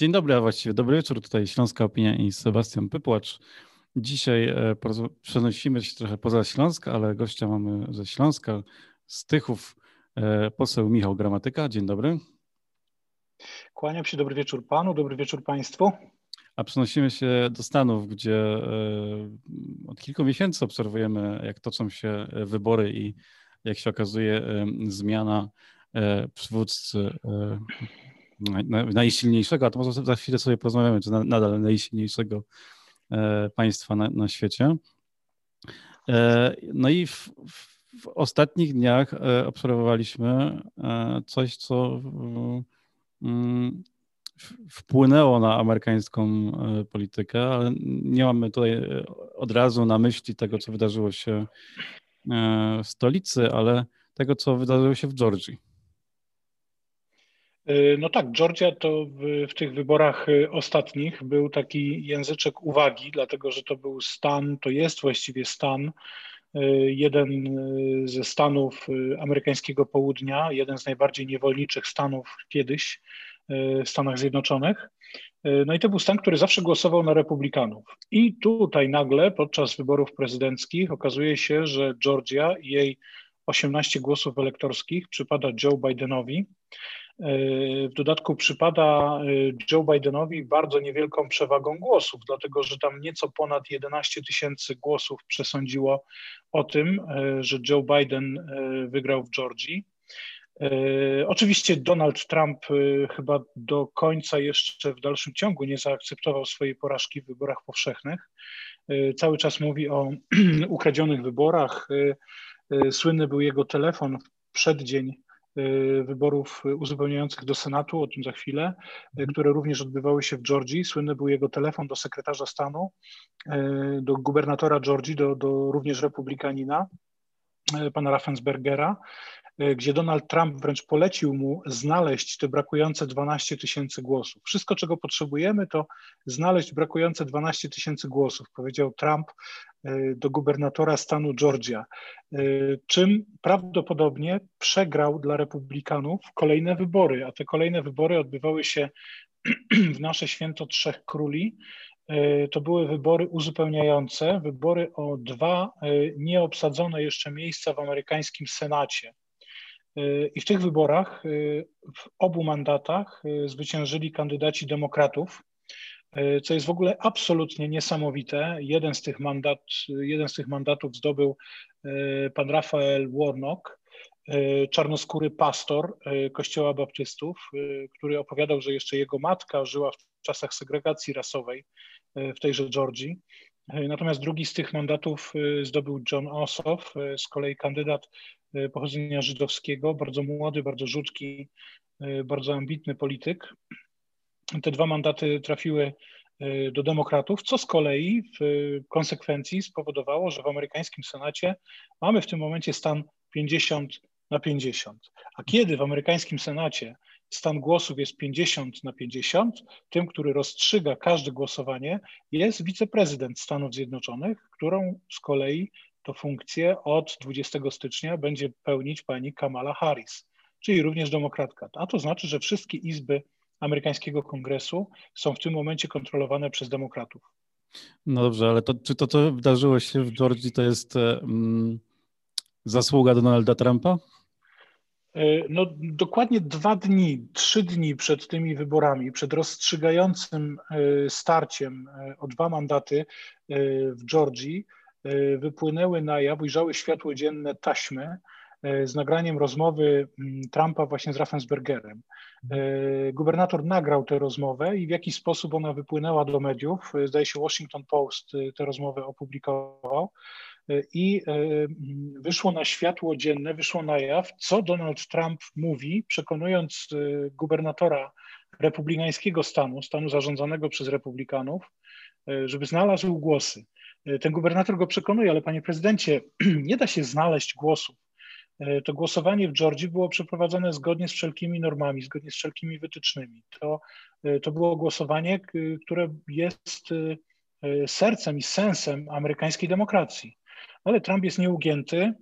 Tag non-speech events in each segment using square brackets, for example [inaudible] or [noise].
Dzień dobry, a właściwie dobry wieczór. Tutaj Śląska Opinia i Sebastian Pypłacz. Dzisiaj e, przenosimy się trochę poza Śląsk, ale gościa mamy ze Śląska, z Tychów, e, poseł Michał Gramatyka. Dzień dobry. Kłaniam się, dobry wieczór panu, dobry wieczór państwu. A przenosimy się do Stanów, gdzie e, od kilku miesięcy obserwujemy, jak toczą się wybory i jak się okazuje zmiana przywódcy najsilniejszego, a to może za chwilę sobie porozmawiamy, czy nadal najsilniejszego e, państwa na, na świecie. E, no i w, w ostatnich dniach e, obserwowaliśmy coś, co mm, wpłynęło na amerykańską politykę, ale nie mamy tutaj od razu na myśli tego, co wydarzyło się w stolicy, ale tego, co wydarzyło się w Georgii. Y, no tak, Georgia to w, w, tych wyborach y, ostatnich był taki języczek uwagi, dlatego że to był stan, to jest właściwie stan, y, jeden ze stanów amerykańskiego południa, jeden z najbardziej niewolniczych stanów kiedyś w Stanach Zjednoczonych. No i to był stan, który zawsze głosował na republikanów. I tutaj nagle podczas wyborów prezydenckich okazuje się, że Georgia i jej 18 głosów elektorskich przypada Joe Bidenowi. W dodatku przypada y, Joe Bidenowi bardzo niewielką przewagą głosów, dlatego że tam nieco ponad 11 tysięcy głosów przesądziło o tym, y, że Joe Biden wygrał w Georgii. Oczywiście Donald Trump chyba do końca jeszcze w dalszym ciągu nie zaakceptował swojej porażki w wyborach powszechnych. Cały czas mówi o [clears throat] ukradzionych wyborach. Słynny był jego telefon w przeddzień wyborów uzupełniających do Senatu, o tym za chwilę, y, które również odbywały się w Georgii. Słynny był jego telefon do sekretarza stanu, y, do gubernatora Georgii, do, do również republikanina, pana Raffensbergera, E, gdzie Donald Trump wręcz polecił mu znaleźć te brakujące 12 tysięcy głosów. Wszystko, czego potrzebujemy, to znaleźć brakujące 12 tysięcy głosów, powiedział Trump e, do gubernatora stanu Georgia, e, czym prawdopodobnie przegrał dla Republikanów kolejne wybory, a te kolejne wybory odbywały się [clears throat] w nasze święto Trzech Króli. To były wybory uzupełniające, wybory o dwa nieobsadzone jeszcze miejsca w amerykańskim Senacie. I w tych wyborach, w obu mandatach zwyciężyli kandydaci demokratów, co jest w ogóle absolutnie niesamowite. Jeden z tych, mandat, jeden z tych mandatów zdobył pan Rafael Warnock, czarnoskóry pastor Kościoła Baptystów, który opowiadał, że jeszcze jego matka żyła w czasach segregacji rasowej w tejże Georgii. Natomiast drugi z tych mandatów zdobył John Ossoff, z kolei kandydat E, pochodzenia żydowskiego, bardzo młody, bardzo rzutki, e, bardzo ambitny polityk. Te dwa mandaty trafiły e, do demokratów, co z kolei w konsekwencji spowodowało, że w amerykańskim Senacie mamy w tym momencie stan 50 na 50. A kiedy w amerykańskim Senacie stan głosów jest 50 na 50, tym, który rozstrzyga każde głosowanie, jest wiceprezydent Stanów Zjednoczonych, którą z kolei to funkcję od 20 stycznia będzie pełnić pani Kamala Harris, czyli również demokratka. A to znaczy, że wszystkie izby amerykańskiego kongresu są w tym momencie kontrolowane przez demokratów. No dobrze, ale to, czy to, co wydarzyło się w Georgii, to jest um, zasługa Donalda Trumpa? E, no, dokładnie dwa dni, trzy dni przed tymi wyborami, przed rozstrzygającym e, starciem o dwa mandaty w Georgii, E, wypłynęły na jaw, ujrzały światło dzienne taśmy e, z nagraniem rozmowy mm, Trumpa właśnie z Raffensbergerem. E, gubernator nagrał tę rozmowę i w jaki sposób ona wypłynęła do mediów. Zdaje się Washington Post tę rozmowę opublikował i wyszło na światło dzienne, wyszło na jaw, co Donald Trump mówi, przekonując gubernatora republikańskiego stanu, stanu zarządzanego przez republikanów, żeby znalazł głosy. E, ten gubernator go przekonuje, ale panie prezydencie, [clears throat] nie da się znaleźć głosów. E, to głosowanie w Georgii było przeprowadzone zgodnie z wszelkimi normami, zgodnie z wszelkimi wytycznymi. To, e, to było głosowanie, które jest sercem i sensem amerykańskiej demokracji. Ale Trump jest nieugięty.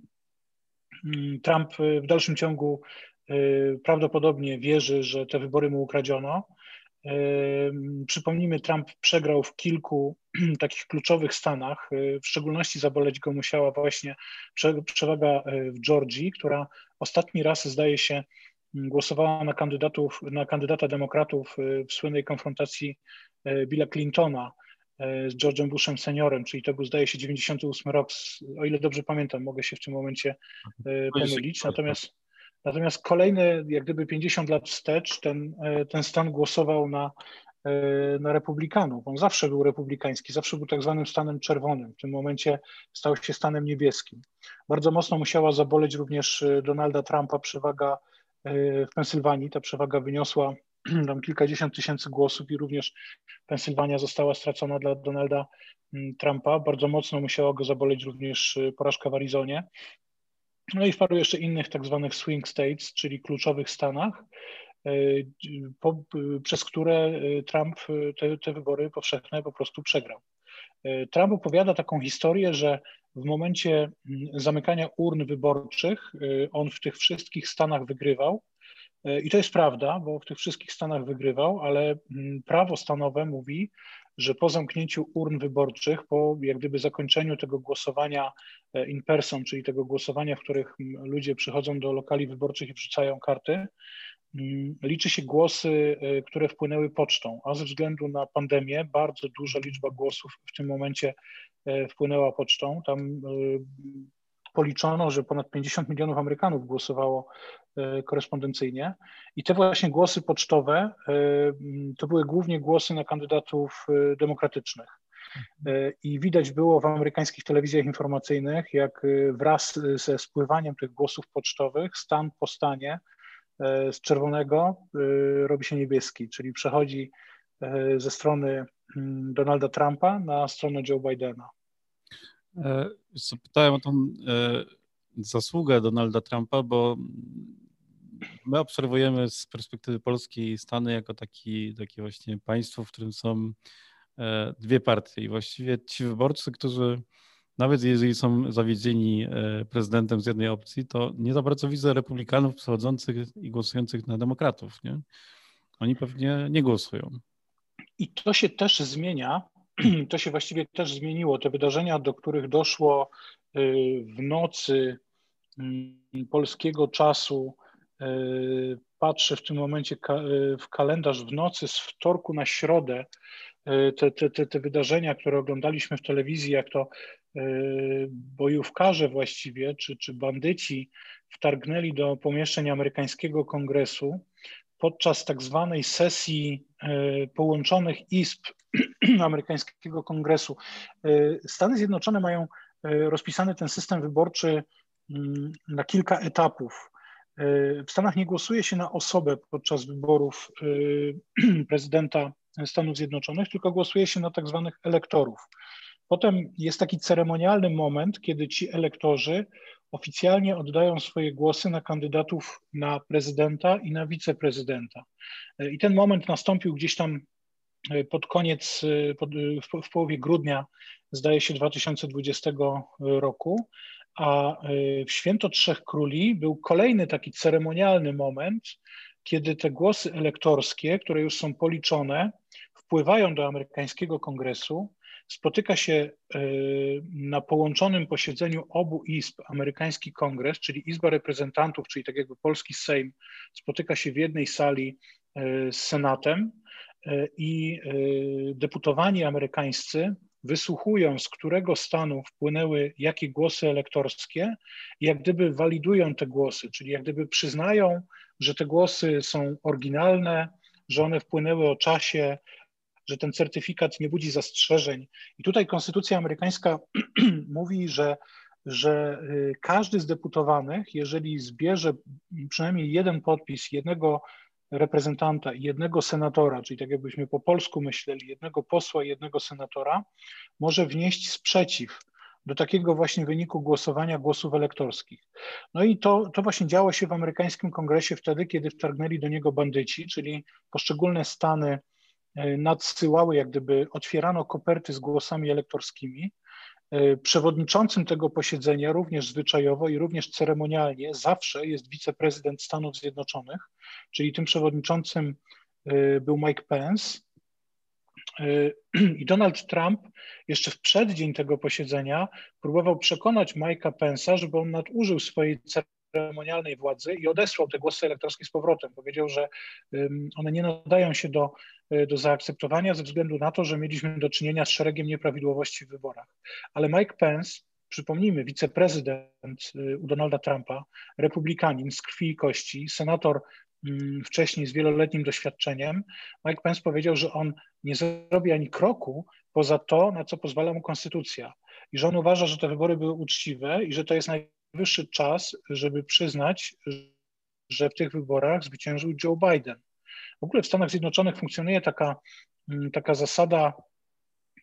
Mm, Trump w dalszym ciągu prawdopodobnie wierzy, że te wybory mu ukradziono Przypomnijmy, Trump przegrał w kilku [clears throat] takich kluczowych stanach. W szczególności zaboleć go musiała właśnie przewaga w Georgii, która ostatni raz, zdaje się, głosowała na, kandydatów, na kandydata demokratów w słynnej konfrontacji Billa Clintona z George'em Bushem seniorem, czyli to był zdaje się 98 rok, o ile dobrze pamiętam, mogę się w tym momencie pomylić. Natomiast Natomiast kolejne, jak gdyby 50 lat wstecz, ten, e, ten stan głosował na, e, na republikanów. On zawsze był republikański, zawsze był tak zwanym stanem czerwonym. W tym momencie stał się stanem niebieskim. Bardzo mocno musiała zaboleć również e, Donalda Trumpa przewaga w Pensylwanii. Ta przewaga wyniosła [clears throat] tam kilkadziesiąt tysięcy głosów i również Pensylwania została stracona dla Donalda mm, Trumpa. Bardzo mocno musiała go zaboleć również porażka w Arizonie. No i w paru jeszcze innych tak zwanych swing states, czyli kluczowych stanach, e, po, przez które Trump te, te wybory powszechne po prostu przegrał. Trump opowiada taką historię, że w momencie mm, zamykania urn wyborczych on w tych wszystkich stanach wygrywał. I to jest prawda, bo w tych wszystkich stanach wygrywał, ale mm, prawo stanowe mówi, że po zamknięciu urn wyborczych, po jak gdyby zakończeniu tego głosowania e, in person, czyli tego głosowania, w których ludzie przychodzą do lokali wyborczych i wrzucają karty, liczy się głosy, e, które wpłynęły pocztą, a ze względu na pandemię bardzo duża liczba głosów w tym momencie e, wpłynęła pocztą. Tam policzono, że ponad 50 milionów Amerykanów głosowało e, korespondencyjnie i te właśnie głosy pocztowe e, to były głównie głosy na kandydatów e, demokratycznych. I widać było w amerykańskich telewizjach informacyjnych, jak wraz ze spływaniem tych głosów pocztowych, stan po stanie z czerwonego robi się niebieski, czyli przechodzi ze strony mm, Donalda Trumpa na stronę Joe Bidena. Zapytałem o tą e, zasługę Donalda Trumpa, bo my obserwujemy z perspektywy polskiej Stany jako taki, takie właśnie państwo, w którym są e, dwie partie i właściwie ci wyborcy, którzy nawet jeżeli są zawiedzieni e, prezydentem z jednej opcji, to nie za bardzo widzę republikanów przechodzących i głosujących na demokratów. Nie? Oni pewnie nie głosują. I to się też zmienia [clears throat] to się właściwie też zmieniło. Te wydarzenia, do których doszło y, w nocy mm, polskiego czasu, y, patrzę w tym momencie y, w kalendarz w nocy z wtorku na środę, te, te, te, te wydarzenia, które oglądaliśmy w telewizji, jak to bojówkarze właściwie, czy, czy bandyci wtargnęli do pomieszczeń amerykańskiego kongresu podczas tak zwanej sesji połączonych izb [clears throat] amerykańskiego kongresu. E, Stany Zjednoczone mają e, rozpisany ten system wyborczy mm, na kilka etapów. E, w Stanach nie głosuje się na osobę podczas wyborów [clears throat] prezydenta Stanów Zjednoczonych, tylko głosuje się na tak zwanych elektorów. Potem jest taki ceremonialny moment, kiedy ci elektorzy oficjalnie oddają swoje głosy na kandydatów na prezydenta i na wiceprezydenta. I ten moment nastąpił gdzieś tam pod koniec, pod, w, w połowie grudnia, zdaje się, 2020 roku, a e, w Święto Trzech Króli był kolejny taki ceremonialny moment, kiedy te głosy elektorskie, które już są policzone, wpływają do amerykańskiego kongresu. Spotyka się na połączonym posiedzeniu obu izb amerykański kongres, czyli Izba Reprezentantów, czyli tak jakby polski Sejm, spotyka się w jednej sali z Senatem i e, deputowani amerykańscy wysłuchują, z którego stanu wpłynęły jakie głosy elektorskie, jak gdyby walidują te głosy, czyli jak gdyby przyznają, że te głosy są oryginalne, że one wpłynęły o czasie, że ten certyfikat nie budzi zastrzeżeń. I tutaj Konstytucja amerykańska [clears throat] mówi, że, że y, każdy z deputowanych, jeżeli zbierze przynajmniej jeden podpis jednego reprezentanta i jednego senatora, czyli tak jakbyśmy po polsku myśleli, jednego posła i jednego senatora, może wnieść sprzeciw do takiego właśnie wyniku głosowania głosów elektorskich. No i to, to właśnie działo się w amerykańskim kongresie wtedy, kiedy wtargnęli do niego bandyci, czyli poszczególne stany e, nadsyłały, jak gdyby otwierano koperty z głosami elektorskimi, przewodniczącym tego posiedzenia również zwyczajowo i również ceremonialnie zawsze jest wiceprezydent Stanów Zjednoczonych, czyli tym przewodniczącym był Mike Pence. [clears throat] I Donald Trump jeszcze w przeddzień tego posiedzenia próbował przekonać Mike'a Pence'a, żeby on nadużył swojej ceremonialnej władzy i odesłał te głosy elektorskie z powrotem. Powiedział, że one nie nadają się do, do zaakceptowania ze względu na to, że mieliśmy do czynienia z szeregiem nieprawidłowości w wyborach. Ale Mike Pence, przypomnijmy, wiceprezydent y, u Donalda Trumpa, republikanin z krwi i kości, senator wcześniej z wieloletnim doświadczeniem, Mike Pence powiedział, że on nie zrobi ani kroku poza to, na co pozwala mu konstytucja. I że on uważa, że te wybory były uczciwe i że to jest najwyższy czas, żeby przyznać, że w tych wyborach zwyciężył Joe Biden. W ogóle w Stanach Zjednoczonych funkcjonuje taka, mm, taka zasada,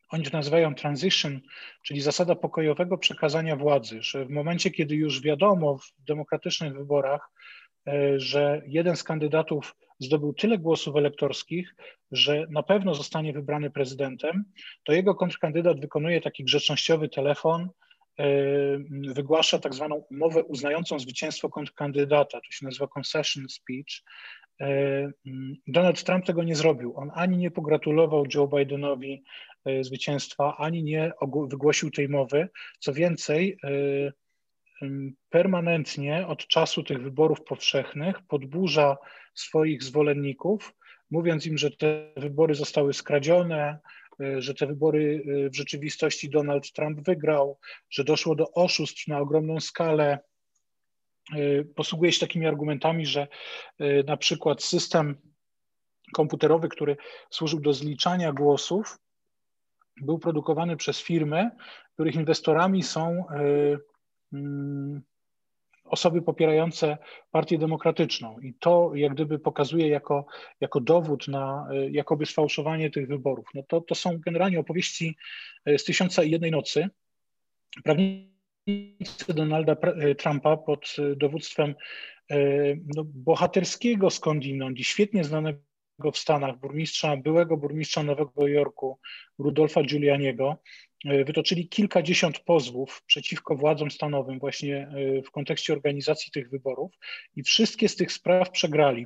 oni to nazywają transition, czyli zasada pokojowego przekazania władzy, że w momencie, kiedy już wiadomo w demokratycznych wyborach, e, że jeden z kandydatów zdobył tyle głosów elektorskich, że na pewno zostanie wybrany prezydentem, to jego kontrkandydat wykonuje taki grzecznościowy telefon, wygłasza tak zwaną umowę uznającą zwycięstwo kontrkandydata, to się nazywa concession speech. E, Donald Trump tego nie zrobił. On ani nie pogratulował Joe Bidenowi e, zwycięstwa, ani nie wygłosił tej mowy. Co więcej, permanentnie od czasu tych wyborów powszechnych podburza swoich zwolenników, mówiąc im, że te wybory zostały skradzione, że te wybory y, w rzeczywistości Donald Trump wygrał, że doszło do oszustw na ogromną skalę. Y, posługuje się takimi argumentami, że na przykład system komputerowy, który służył do zliczania głosów, był produkowany przez firmy, których inwestorami są mm, osoby popierające partię demokratyczną i to jak gdyby pokazuje jako, jako dowód na e, jakoby sfałszowanie tych wyborów. No to, to są generalnie opowieści e, z Tysiąca i Jednej Nocy. Prawnicy Donalda e, Trumpa pod dowództwem no, bohaterskiego skądinąd i świetnie znanego w Stanach burmistrza, byłego burmistrza Nowego Jorku, Rudolfa Giulianiego, E, wytoczyli kilkadziesiąt pozwów przeciwko władzom stanowym właśnie e, w kontekście organizacji tych wyborów i wszystkie z tych spraw przegrali.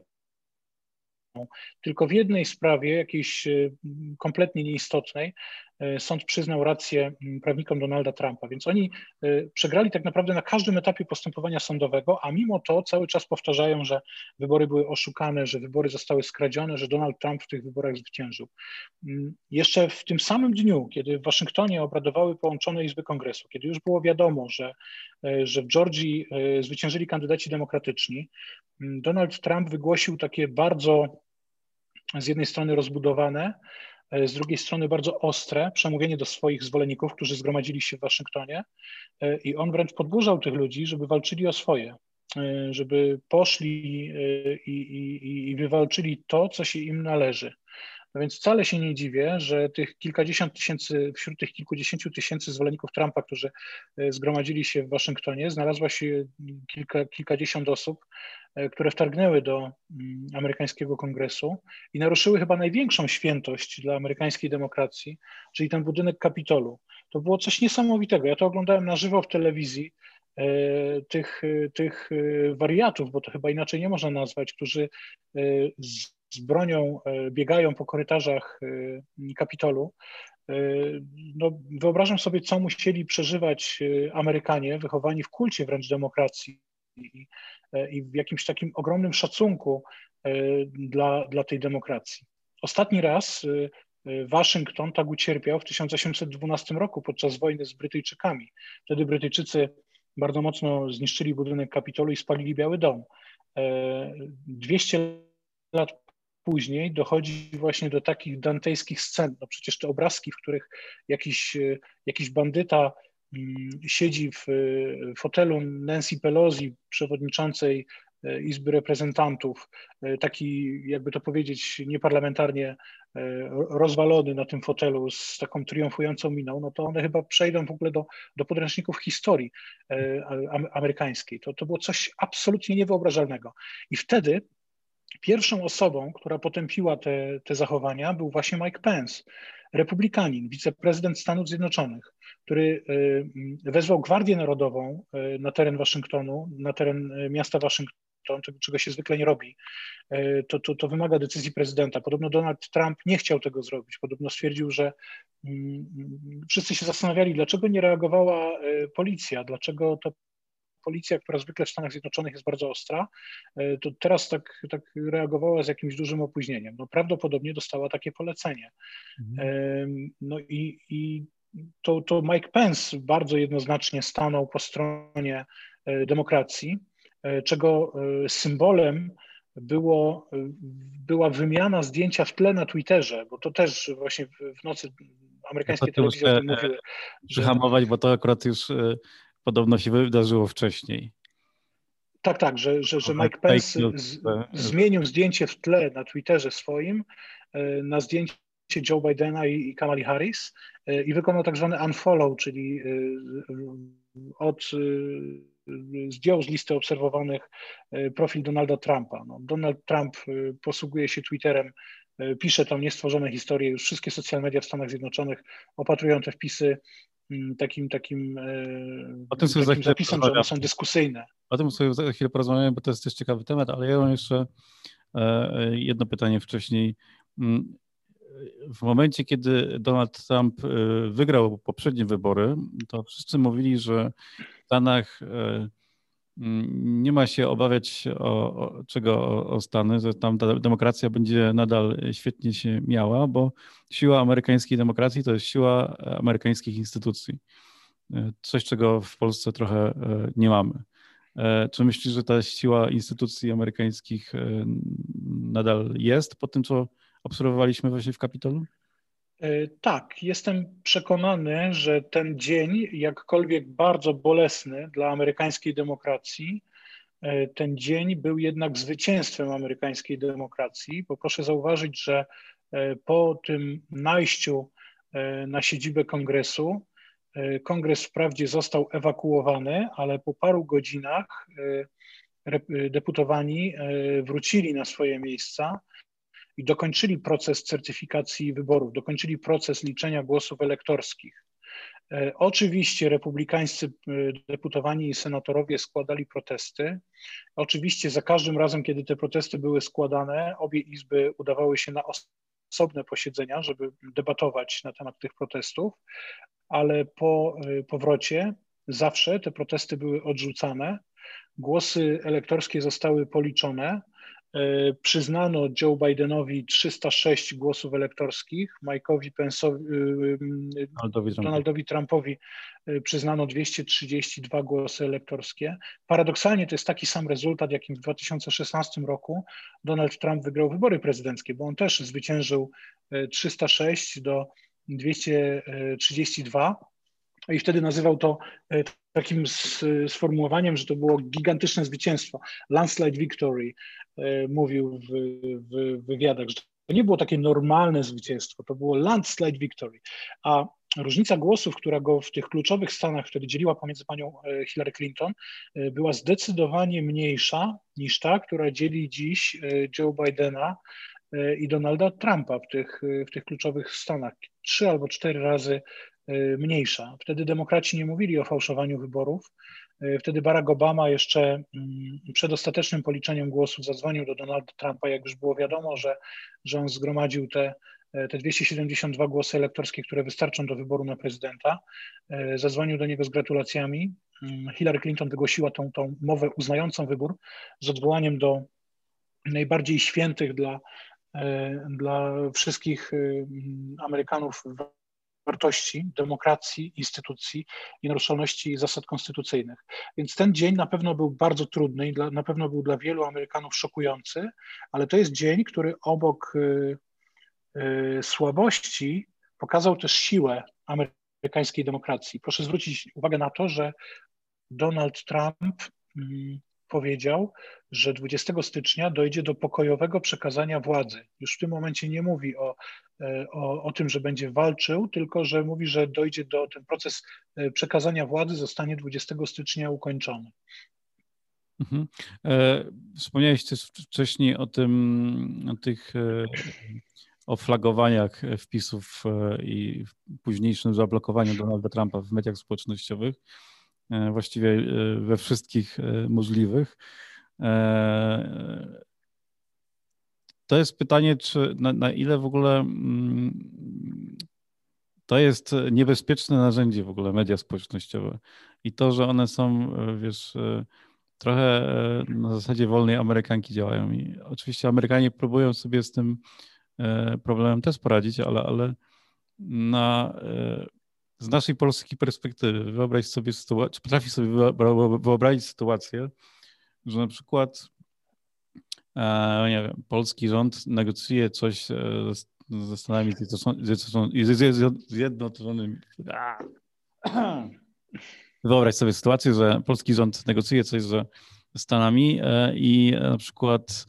Tylko w jednej sprawie, jakiejś e, kompletnie nieistotnej, sąd przyznał rację mm, prawnikom Donalda Trumpa, więc oni e, przegrali tak naprawdę na każdym etapie postępowania sądowego, a mimo to cały czas powtarzają, że wybory były oszukane, że wybory zostały skradzione, że Donald Trump w tych wyborach zwyciężył. Mm, jeszcze w tym samym dniu, kiedy w Waszyngtonie obradowały połączone Izby Kongresu, kiedy już było wiadomo, że, e, że w Georgii zwyciężyli kandydaci demokratyczni, mm, Donald Trump wygłosił takie bardzo z jednej strony rozbudowane, E, z drugiej strony bardzo ostre przemówienie do swoich zwolenników, którzy zgromadzili się w Waszyngtonie e, i on wręcz podburzał tych ludzi, żeby walczyli o swoje, e, żeby poszli i, i, i wywalczyli to, co się im należy. No więc wcale się nie dziwię, że tych kilkadziesiąt tysięcy, wśród tych kilkudziesięciu tysięcy zwolenników Trumpa, którzy zgromadzili się w Waszyngtonie, znalazła się kilka, kilkadziesiąt osób, E, które wtargnęły do mm, amerykańskiego kongresu i naruszyły chyba największą świętość dla amerykańskiej demokracji, czyli ten budynek Kapitolu. To było coś niesamowitego. Ja to oglądałem na żywo w telewizji. E, tych, tych e, wariatów, bo to chyba inaczej nie można nazwać, którzy z, bronią biegają po korytarzach Kapitolu. No, wyobrażam sobie, co musieli przeżywać Amerykanie, wychowani w kulcie wręcz demokracji i, e, w jakimś takim ogromnym szacunku e, dla, dla tej demokracji. Ostatni raz e, Waszyngton tak ucierpiał w 1812 roku podczas wojny z Brytyjczykami. Wtedy Brytyjczycy bardzo mocno zniszczyli budynek Kapitolu i spalili Biały Dom. 200 lat później dochodzi właśnie do takich dantejskich scen. No przecież te obrazki, w których jakiś, jakiś bandyta Mm, siedzi w fotelu Nancy Pelosi, przewodniczącej e, Izby Reprezentantów, e, taki, jakby to powiedzieć, nieparlamentarnie e, rozwalony na tym fotelu z taką triumfującą miną, no to one chyba przejdą w ogóle do, do podręczników historii amerykańskiej. To, to było coś absolutnie niewyobrażalnego. I wtedy pierwszą osobą, która potępiła te, te zachowania, był właśnie Mike Pence, republikanin, wiceprezydent Stanów Zjednoczonych który y, wezwał Gwardię Narodową y, na teren Waszyngtonu, na teren y, miasta Waszyngton to, czego się zwykle nie robi, to, to, to wymaga decyzji prezydenta. Podobno Donald Trump nie chciał tego zrobić. Podobno stwierdził, że mm, wszyscy się zastanawiali, dlaczego nie reagowała policja, dlaczego to policja, która zwykle w Stanach Zjednoczonych jest bardzo ostra, e, to teraz tak, tak reagowała z jakimś dużym opóźnieniem. No, prawdopodobnie dostała takie polecenie. Mhm. No i, i to, to Mike Pence bardzo jednoznacznie stanął po stronie e, demokracji, e, czego symbolem było, była wymiana zdjęcia w tle na Twitterze, bo to też właśnie w nocy amerykańskie no telewizje o tym mówiły. Przyhamować, bo to akurat już podobno się wydarzyło wcześniej. Tak, tak, że, że, że Mike Pence z, zmienił zdjęcie w tle na Twitterze swoim e, na zdjęcie Joe Bidena i, Kamali Harris e, i wykonał tak zwany unfollow, czyli e, od, zdjął z listy obserwowanych profil Donalda Trumpa. No, Donald Trump posługuje się Twitterem, pisze tam niestworzone historie, już wszystkie social media w Stanach Zjednoczonych opatrują te wpisy takim, takim, e, o tym sobie takim zapisem, że one są dyskusyjne. O tym sobie za chwilę porozmawiamy, bo to jest też ciekawy temat, ale ja mam jeszcze e, e, jedno pytanie wcześniej. Mm, w momencie, kiedy Donald Trump wygrał poprzednie wybory, to wszyscy mówili, że w Stanach Mm, nie ma się obawiać o, o czego o, o, Stany, że tam ta demokracja będzie nadal świetnie się miała, bo siła amerykańskiej demokracji to jest siła amerykańskich instytucji. E, coś, czego w Polsce trochę e, nie mamy. E, czy myślisz, że ta siła instytucji amerykańskich nadal jest po tym, co obserwowaliśmy właśnie w Kapitolu? E, tak, jestem przekonany, że ten dzień, jakkolwiek bardzo bolesny dla amerykańskiej demokracji, e, ten dzień był jednak zwycięstwem amerykańskiej demokracji, bo proszę zauważyć, że e, po tym najściu na siedzibę kongresu, kongres wprawdzie został ewakuowany, ale po paru godzinach deputowani wrócili na swoje miejsca i dokończyli proces certyfikacji wyborów, dokończyli proces liczenia głosów elektorskich. E, oczywiście republikańscy e, deputowani i senatorowie składali protesty. Oczywiście za każdym razem, kiedy te protesty były składane, obie izby udawały się na osobne posiedzenia, żeby debatować na temat tych protestów, ale po e, powrocie zawsze te protesty były odrzucane. Głosy elektorskie zostały policzone przyznano Joe Bidenowi 306 głosów elektorskich, Mike'owi Pence'owi, e, e, Donaldowi, Donaldowi Trumpowi przyznano 232 głosy elektorskie. Paradoksalnie to jest taki sam rezultat, jakim w 2016 roku Donald Trump wygrał wybory prezydenckie, bo on też zwyciężył 306 do 232 i wtedy nazywał to takim sformułowaniem, że to było gigantyczne zwycięstwo, landslide victory, e, mówił w, w wywiadach, że to nie było takie normalne zwycięstwo, to było landslide victory, a różnica głosów, która go w tych kluczowych stanach wtedy dzieliła pomiędzy panią e, Hillary Clinton, e, była zdecydowanie mniejsza niż ta, która dzieli dziś Joe Bidena i Donalda Trumpa w tych, w tych kluczowych stanach. Trzy albo cztery razy mniejsza. Wtedy demokraci nie mówili o fałszowaniu wyborów. Y, wtedy Barack Obama jeszcze mm, przed ostatecznym policzeniem głosów zadzwonił do Donalda Trumpa, jak już było wiadomo, że, że on zgromadził te, y, te 272 głosy elektorskie, które wystarczą do wyboru na prezydenta. Zadzwonił do niego z gratulacjami. Mm, Hillary Clinton wygłosiła tą, tą mowę uznającą wybór z odwołaniem do najbardziej świętych dla, dla wszystkich Amerykanów wartości, demokracji, instytucji i naruszalności zasad konstytucyjnych. Więc ten dzień na pewno był bardzo trudny i dla, na pewno był dla wielu Amerykanów szokujący, ale to jest dzień, który obok y, y, słabości pokazał też siłę amerykańskiej demokracji. Proszę zwrócić uwagę na to, że Donald Trump y, powiedział, że 20 stycznia dojdzie do pokojowego przekazania władzy. Już w tym momencie nie mówi o, e, o, o tym, że będzie walczył, tylko że mówi, że dojdzie do, ten proces e, przekazania władzy zostanie 20 stycznia ukończony. Mhm. E, wspomniałeś też wcześniej o tym, o tych o flagowaniach wpisów i późniejszym zablokowaniu Donalda Trumpa w mediach społecznościowych. E, właściwie e, we wszystkich e, możliwych. To jest pytanie, czy na, na ile w ogóle mm, to jest niebezpieczne narzędzie w ogóle media społecznościowe i to, że one są, wiesz, trochę na zasadzie wolnej Amerykanki działają i oczywiście Amerykanie próbują sobie z tym problemem też poradzić, ale, ale na, z naszej polskiej perspektywy wyobraź sobie sytuację, potrafi sobie wyobrazić sytuację, że na przykład e, nie wiem, polski rząd negocjuje coś e, ze Stanami Zjednoczonymi. [clears throat] Wyobraź sobie sytuację, że polski rząd negocjuje coś ze Stanami e, i na przykład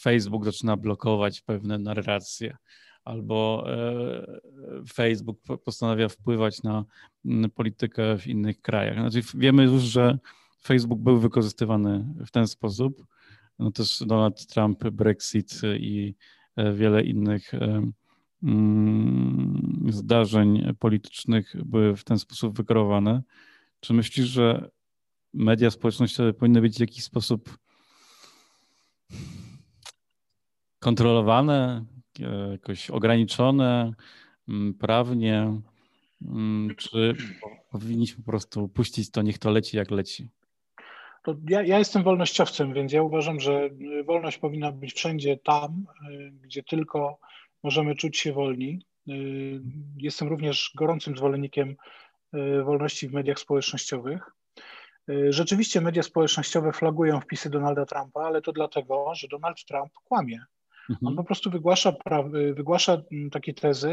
Facebook zaczyna blokować pewne narracje albo Facebook postanawia wpływać na politykę w innych krajach. Znaczy wiemy już, że Facebook był wykorzystywany w ten sposób. No też Donald Trump, Brexit i e, wiele innych e, mm, zdarzeń politycznych były w ten sposób wykreowane. Czy myślisz, że media społecznościowe powinny być w jakiś sposób kontrolowane, e, jakoś ograniczone mm, prawnie, mm, czy powinniśmy po prostu puścić to, niech to leci jak leci? Ja, ja, jestem wolnościowcem, więc ja uważam, że wolność powinna być wszędzie tam, y, gdzie tylko możemy czuć się wolni. Y, jestem również gorącym zwolennikiem y, wolności w mediach społecznościowych. Rzeczywiście media społecznościowe flagują wpisy Donalda Trumpa, ale to dlatego, że Donald Trump kłamie. Mhm. On po prostu wygłasza, wygłasza mm, takie tezy,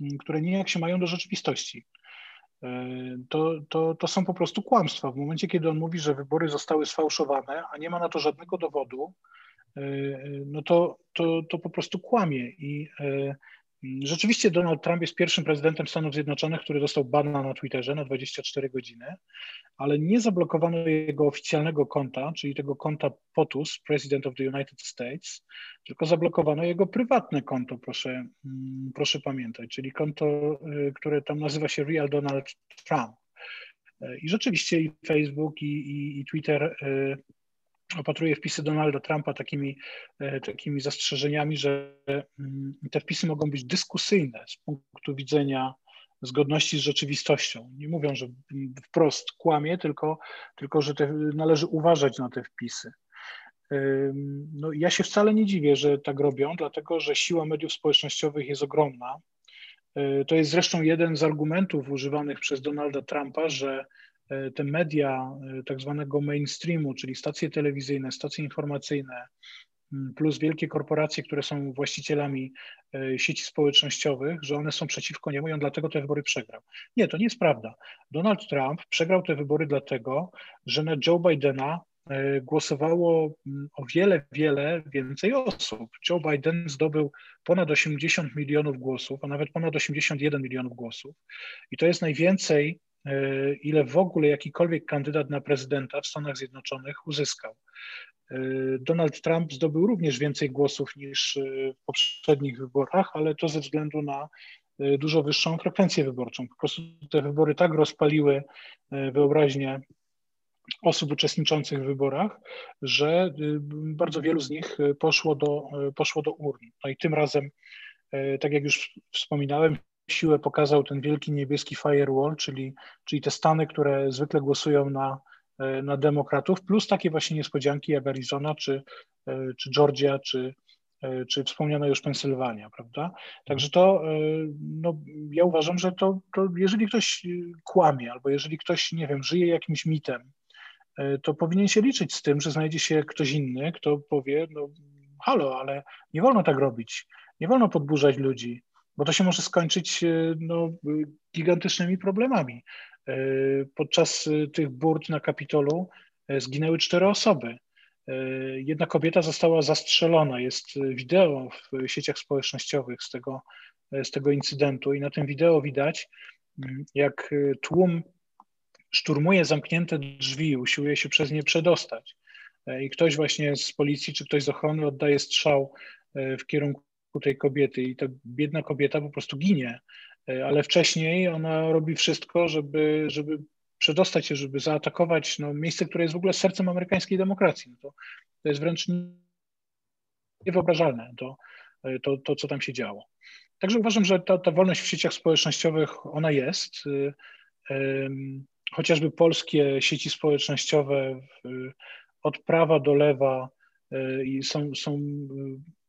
mm, które nijak się mają do rzeczywistości. E, to, to, to są po prostu kłamstwa. W momencie, kiedy on mówi, że wybory zostały sfałszowane, a nie ma na to żadnego dowodu, e, no to, to, to po prostu kłamie. I Rzeczywiście Donald Trump jest pierwszym prezydentem Stanów Zjednoczonych, który dostał bana na Twitterze na 24 godziny, ale nie zablokowano jego oficjalnego konta, czyli tego konta POTUS, President of the United States, tylko zablokowano jego prywatne konto, proszę, mm, proszę pamiętać, czyli konto, y, które tam nazywa się Real Donald Trump. Y, I rzeczywiście i Facebook, i, i, i Twitter opatruję wpisy Donalda Trumpa takimi, e, takimi zastrzeżeniami, że mm, te wpisy mogą być dyskusyjne z punktu widzenia zgodności z rzeczywistością. Nie mówią, że wprost kłamie, tylko, tylko że te, należy uważać na te wpisy. No, ja się wcale nie dziwię, że tak robią, dlatego że siła mediów społecznościowych jest ogromna. E, to jest zresztą jeden z argumentów używanych przez Donalda Trumpa, że te media e, tak zwanego mainstreamu, czyli stacje telewizyjne, stacje informacyjne, plus wielkie korporacje, które są właścicielami e, sieci społecznościowych, że one są przeciwko niemu i on dlatego te wybory przegrał. Nie, to nie jest prawda. Donald Trump przegrał te wybory dlatego, że na Joe Bidena głosowało o wiele, wiele więcej osób. Joe Biden zdobył ponad 80 milionów głosów, a nawet ponad 81 milionów głosów. I to jest najwięcej E, ile w ogóle jakikolwiek kandydat na prezydenta w Stanach Zjednoczonych uzyskał. E, Donald Trump zdobył również więcej głosów niż e, w poprzednich wyborach, ale to ze względu na dużo wyższą frekwencję wyborczą. Po prostu te wybory tak rozpaliły wyobraźnię osób uczestniczących w wyborach, że bardzo wielu z nich poszło do, poszło do urn. No i tym razem, tak jak już wspominałem, siłę pokazał ten wielki niebieski firewall, czyli, czyli te stany, które zwykle głosują na, e, na demokratów, plus takie właśnie niespodzianki jak Arizona, czy, e, czy Georgia, czy, e, czy wspomniana już Pensylwania, prawda? Także to, no, ja uważam, że to, to jeżeli ktoś kłamie, albo jeżeli ktoś, nie wiem, żyje jakimś mitem, to powinien się liczyć z tym, że znajdzie się ktoś inny, kto powie, no halo, ale nie wolno tak robić, nie wolno podburzać ludzi, bo to się może skończyć e, no, gigantycznymi problemami. E, podczas e, tych burt na Kapitolu zginęły cztery osoby. Jedna kobieta została zastrzelona. Jest wideo w sieciach społecznościowych z tego, z tego incydentu, i na tym wideo widać, mm, jak tłum szturmuje zamknięte drzwi, usiłuje się przez nie przedostać. I ktoś właśnie z policji czy ktoś z ochrony oddaje strzał w kierunku tej kobiety i ta biedna kobieta po prostu ginie, e, ale wcześniej ona robi wszystko, żeby, żeby przedostać się, żeby zaatakować no, miejsce, które jest w ogóle sercem amerykańskiej demokracji. No to, to jest wręcz niewyobrażalne to, to, to, co tam się działo. Także uważam, że ta, ta wolność w sieciach społecznościowych, ona jest. Chociażby polskie sieci społecznościowe od prawa do lewa są, są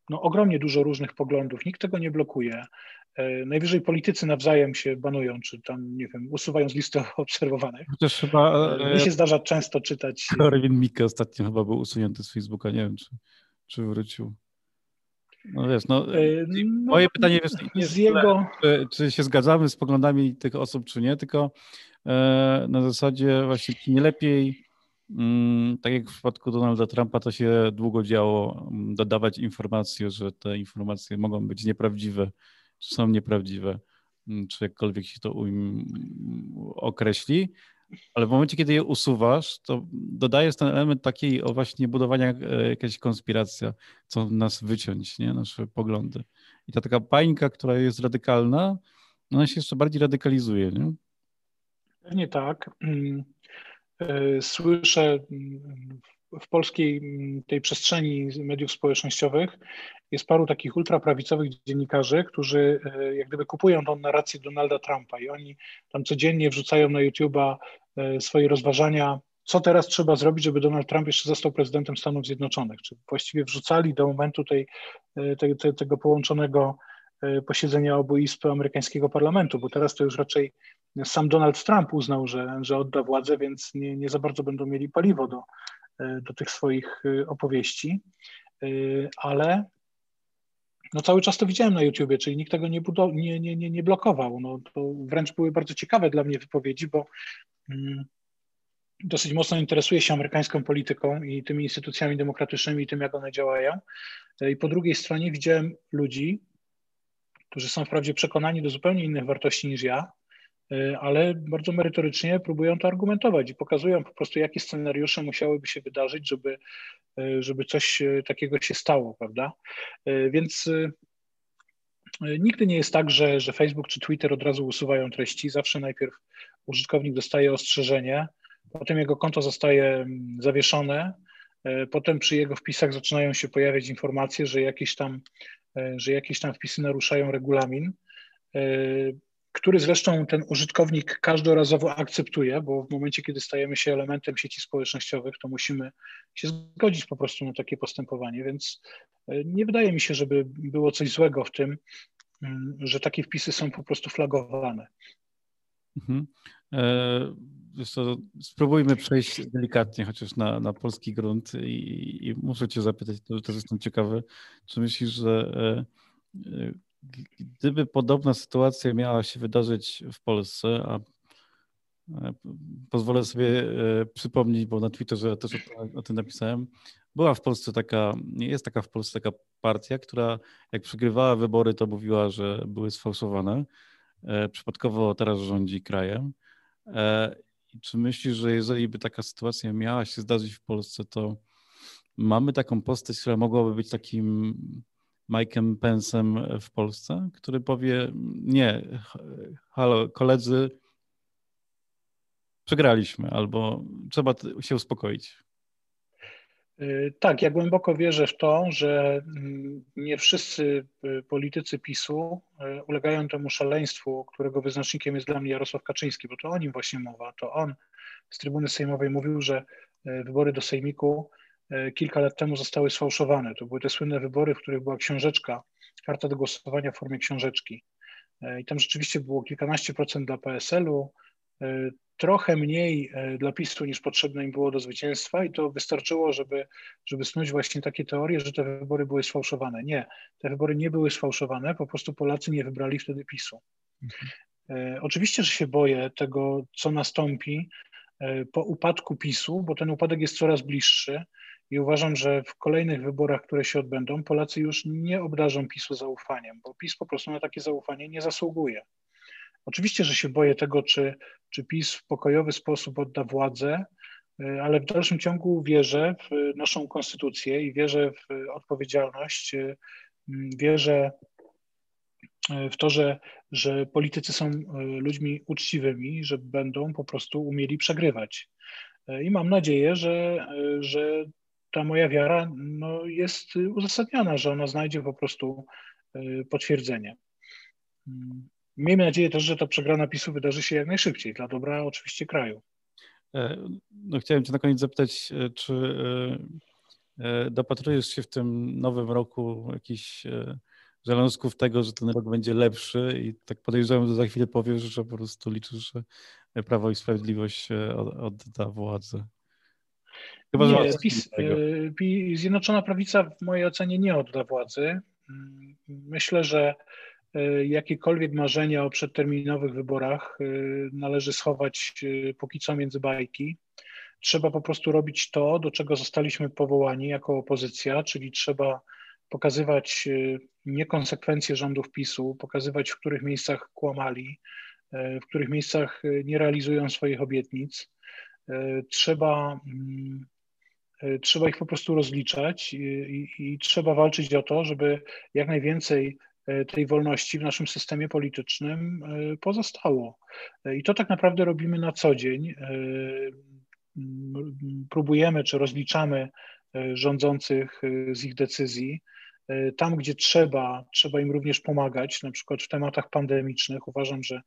no, ogromnie dużo różnych poglądów, nikt tego nie blokuje. E, najwyżej politycy nawzajem się banują, czy tam, nie wiem, usuwają z listy [laughs] obserwowanych. Chociaż chyba... E, mi się zdarza często czytać... [laughs] Korwin Mikke ostatnio chyba był usunięty z Facebooka, nie wiem, czy, czy wrócił. No wiesz, no, e, no moje pytanie jest, jest z jego... czy, czy się zgadzamy z poglądami tych osób, czy nie, tylko e, na zasadzie właśnie nie lepiej tak jak w przypadku Donalda Trumpa, to się długo działo mm, dodawać informacje, że te informacje mogą być nieprawdziwe, czy są nieprawdziwe, mm, czy jakkolwiek się to określi. Ale w momencie, kiedy je usuwasz, to dodajesz ten element takiej o właśnie budowania e, jakaś konspiracja, co nas wyciąć, nie? nasze poglądy. I ta taka pańka, która jest radykalna, ona się jeszcze bardziej radykalizuje. Nie? Pewnie tak. E, słyszę mm, w polskiej mm, tej przestrzeni mediów społecznościowych jest paru takich ultraprawicowych dziennikarzy, którzy e, jak gdyby kupują tą narrację Donalda Trumpa i oni tam codziennie wrzucają na YouTube'a e, swoje rozważania, co teraz trzeba zrobić, żeby Donald Trump jeszcze został prezydentem Stanów Zjednoczonych. Czy właściwie wrzucali do momentu tej, tej, tej tego połączonego posiedzenia obu izb amerykańskiego parlamentu, bo teraz to już raczej sam Donald Trump uznał, że, że odda władzę, więc nie, nie za bardzo będą mieli paliwo do, e, do tych swoich e, opowieści, e, ale no cały czas to widziałem na YouTubie, czyli nikt tego nie, nie, nie, nie, nie blokował. No, to wręcz były bardzo ciekawe dla mnie wypowiedzi, bo mm, dosyć mocno interesuję się amerykańską polityką i tymi instytucjami demokratycznymi i tym, jak one działają. I po drugiej stronie widziałem ludzi, którzy są wprawdzie przekonani do zupełnie innych wartości niż ja, E, ale bardzo merytorycznie próbują to argumentować i pokazują po prostu, jakie scenariusze musiałyby się wydarzyć, żeby, e, żeby coś e, takiego się stało, prawda? Więc nigdy nie jest tak, że, że Facebook czy Twitter od razu usuwają treści. Zawsze najpierw użytkownik dostaje ostrzeżenie, potem jego konto zostaje mm, zawieszone, potem przy jego wpisach zaczynają się pojawiać informacje, że jakieś tam, że jakieś tam wpisy naruszają regulamin który zresztą ten użytkownik każdorazowo akceptuje, bo w momencie, kiedy stajemy się elementem sieci społecznościowych, to musimy się zgodzić po prostu na takie postępowanie, więc e, nie wydaje mi się, żeby było coś złego w tym, mm, że takie wpisy są po prostu flagowane. Mhm. E, co, spróbujmy przejść delikatnie chociaż na, na polski grunt i, i muszę cię zapytać, to, to jestem ciekawy, czy myślisz, że e, gdyby podobna sytuacja miała się wydarzyć w Polsce, a e, pozwolę sobie e, przypomnieć, bo na Twitterze też o, tym napisałem, była w Polsce taka, jest taka w Polsce taka partia, która jak przegrywała wybory, to mówiła, że były sfałszowane. E, przypadkowo teraz rządzi krajem. Czy myślisz, że jeżeli by taka sytuacja miała się zdarzyć w Polsce, to mamy taką postać, która mogłaby być takim Mike'em Pence'em w Polsce, który powie: Nie, halo, koledzy, przegraliśmy, albo trzeba się uspokoić. Y, tak, ja głęboko wierzę w to, że mm, nie wszyscy y, politycy PiSu y, ulegają temu szaleństwu, którego wyznacznikiem jest dla mnie Jarosław Kaczyński, bo to o nim właśnie mowa. To on z trybuny sejmowej mówił, że wybory do Sejmiku kilka lat temu zostały sfałszowane. To były te słynne wybory, w których była książeczka, karta do głosowania w formie książeczki. E, I tam rzeczywiście było kilkanaście procent dla PSL-u, e, trochę mniej dla PiSu niż potrzebne im było do zwycięstwa i to wystarczyło, żeby, żeby snuć właśnie takie teorie, że te wybory były sfałszowane. Nie, te wybory nie były sfałszowane, po prostu Polacy nie wybrali wtedy PiSu. Mhm. Oczywiście, że się boję tego, co nastąpi po upadku PiSu, bo ten upadek jest coraz bliższy. I uważam, że w kolejnych wyborach, które się odbędą, Polacy już nie obdarzą PiSu zaufaniem, bo PiS po prostu na takie zaufanie nie zasługuje. Oczywiście, że się boję tego, czy, czy PiS w pokojowy sposób odda władzę, y, ale w dalszym ciągu wierzę w naszą konstytucję i wierzę w odpowiedzialność, y, wierzę w to, że, że politycy są ludźmi uczciwymi, że będą po prostu umieli przegrywać. I mam nadzieję, że, że ta moja wiara no, jest uzasadniona, że ona znajdzie po prostu potwierdzenie. Miejmy nadzieję też, że ta przegrana PiSu wydarzy się jak najszybciej, dla dobra oczywiście kraju. No, chciałem Cię na koniec zapytać, czy E, dopatrujesz się w tym nowym roku jakichś e, żalązków tego, że ten rok będzie lepszy i tak podejrzewam, że za chwilę powiesz, że po prostu liczysz, że Prawo i Sprawiedliwość odda władzę. Chyba, nie, PiS, e, Zjednoczona Prawica w mojej ocenie nie odda władzy. Myślę, że jakiekolwiek marzenia o przedterminowych wyborach należy schować póki co między bajki. Trzeba po prostu robić to, do czego zostaliśmy powołani jako opozycja, czyli trzeba pokazywać niekonsekwencje rządów PiSu, pokazywać, w których miejscach kłamali, y, w których miejscach y, nie realizują swoich obietnic. Trzeba, mm, trzeba ich po prostu rozliczać i, i, i trzeba walczyć o to, żeby jak najwięcej tej wolności w naszym systemie politycznym pozostało. I to tak naprawdę robimy na co dzień próbujemy czy rozliczamy e, rządzących e, z ich decyzji. E, tam, gdzie trzeba, trzeba im również pomagać, na przykład w tematach pandemicznych. Uważam, że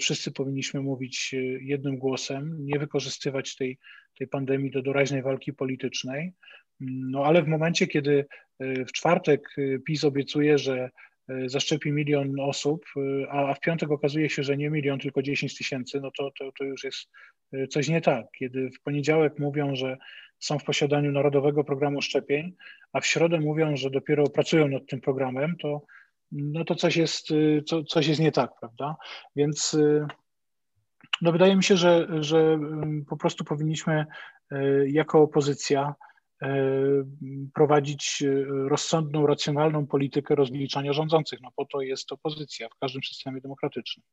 wszyscy powinniśmy mówić jednym głosem, nie wykorzystywać tej, tej pandemii do doraźnej walki politycznej. No ale w momencie, kiedy w czwartek PiS obiecuje, że E, zaszczepi milion osób, e, a w piątek okazuje się, że nie milion, tylko 10 tysięcy, no to, to, to już jest e, coś nie tak. Kiedy w poniedziałek mówią, że są w posiadaniu Narodowego Programu Szczepień, a w środę mówią, że dopiero pracują nad tym programem, to, no to coś, jest, co, coś jest nie tak, prawda? Więc no wydaje mi się, że, że mm, po prostu powinniśmy jako opozycja prowadzić rozsądną, racjonalną politykę rozliczania rządzących. No po to jest opozycja w każdym systemie demokratycznym.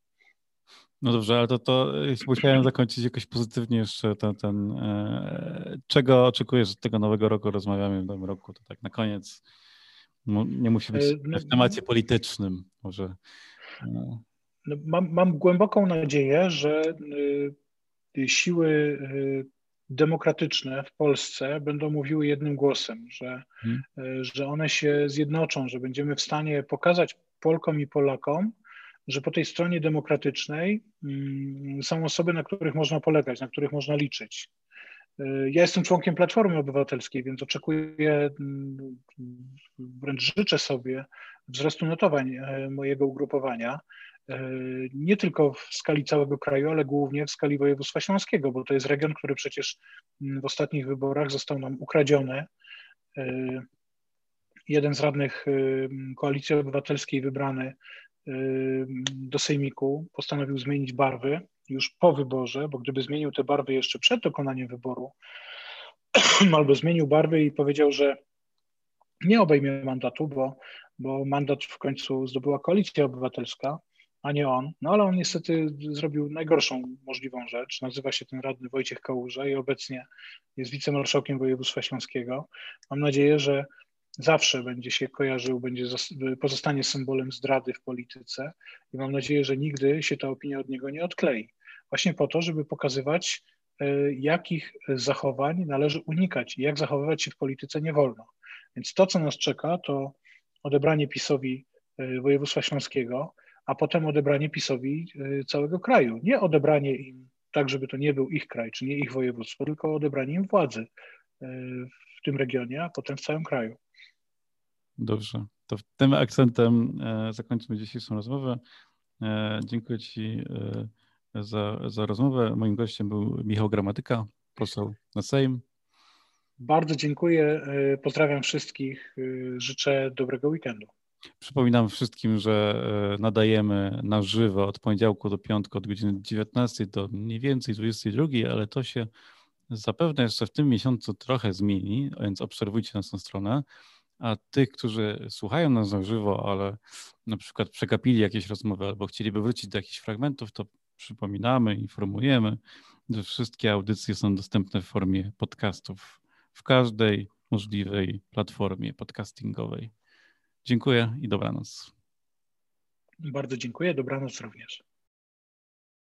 No dobrze, ale to, to musiałem zakończyć jakoś pozytywnie jeszcze ten, ten e, czego oczekujesz od tego nowego roku? Rozmawiamy w nowym roku, to tak na koniec. Nie musi być no, w temacie politycznym może. No, mam, mam głęboką nadzieję, że siły demokratyczne w Polsce będą mówiły jednym głosem, że, hmm. że one się zjednoczą, że będziemy w stanie pokazać Polkom i Polakom, że po tej stronie demokratycznej mm, są osoby, na których można polegać, na których można liczyć. E, ja jestem członkiem Platformy Obywatelskiej, więc oczekuję, mm, wręcz życzę sobie wzrostu notowań e, mojego ugrupowania. E, nie tylko w skali całego kraju, ale głównie w skali województwa śląskiego, bo to jest region, który przecież mm, w ostatnich wyborach został nam ukradziony. E, jeden z radnych e, Koalicji Obywatelskiej wybrany do Sejmiku postanowił zmienić barwy już po wyborze, bo gdyby zmienił te barwy jeszcze przed dokonaniem wyboru, [clears throat] albo zmienił barwy i powiedział, że nie obejmie mandatu, bo, bo mandat w końcu zdobyła Koalicja Obywatelska, a nie on. No ale on niestety zrobił najgorszą możliwą rzecz. Nazywa się ten radny Wojciech Kałuża i obecnie jest wicemarszałkiem województwa śląskiego. Mam nadzieję, że zawsze będzie się kojarzył, będzie pozostanie symbolem zdrady w polityce i mam nadzieję, że nigdy się ta opinia od niego nie odklei. Właśnie po to, żeby pokazywać, e, jakich zachowań należy unikać i jak zachowywać się w polityce nie wolno. Więc to, co nas czeka, to odebranie PiSowi e, województwa śląskiego, a potem odebranie PiSowi y, całego kraju. Nie odebranie im tak, żeby to nie był ich kraj, czy nie ich województwo, tylko odebranie im władzy w tym regionie, a potem w całym kraju. Dobrze. To tym akcentem e, zakończymy dzisiejszą rozmowę. E, dziękuję Ci e, za, za rozmowę. Moim gościem był Michał Gramatyka, poseł na Sejm. Bardzo dziękuję. Pozdrawiam wszystkich. Życzę dobrego weekendu. Przypominam wszystkim, że nadajemy na żywo od poniedziałku do piątku od godziny 19 do mniej więcej 22, ale to się zapewne jeszcze w tym miesiącu trochę zmieni, więc obserwujcie naszą stronę. A tych, którzy słuchają nas na żywo, ale na przykład przegapili jakieś rozmowy albo chcieliby wrócić do jakichś fragmentów, to przypominamy, informujemy, że wszystkie audycje są dostępne w formie podcastów w każdej możliwej platformie podcastingowej. Dziękuję i dobranoc. Bardzo dziękuję, dobranoc również.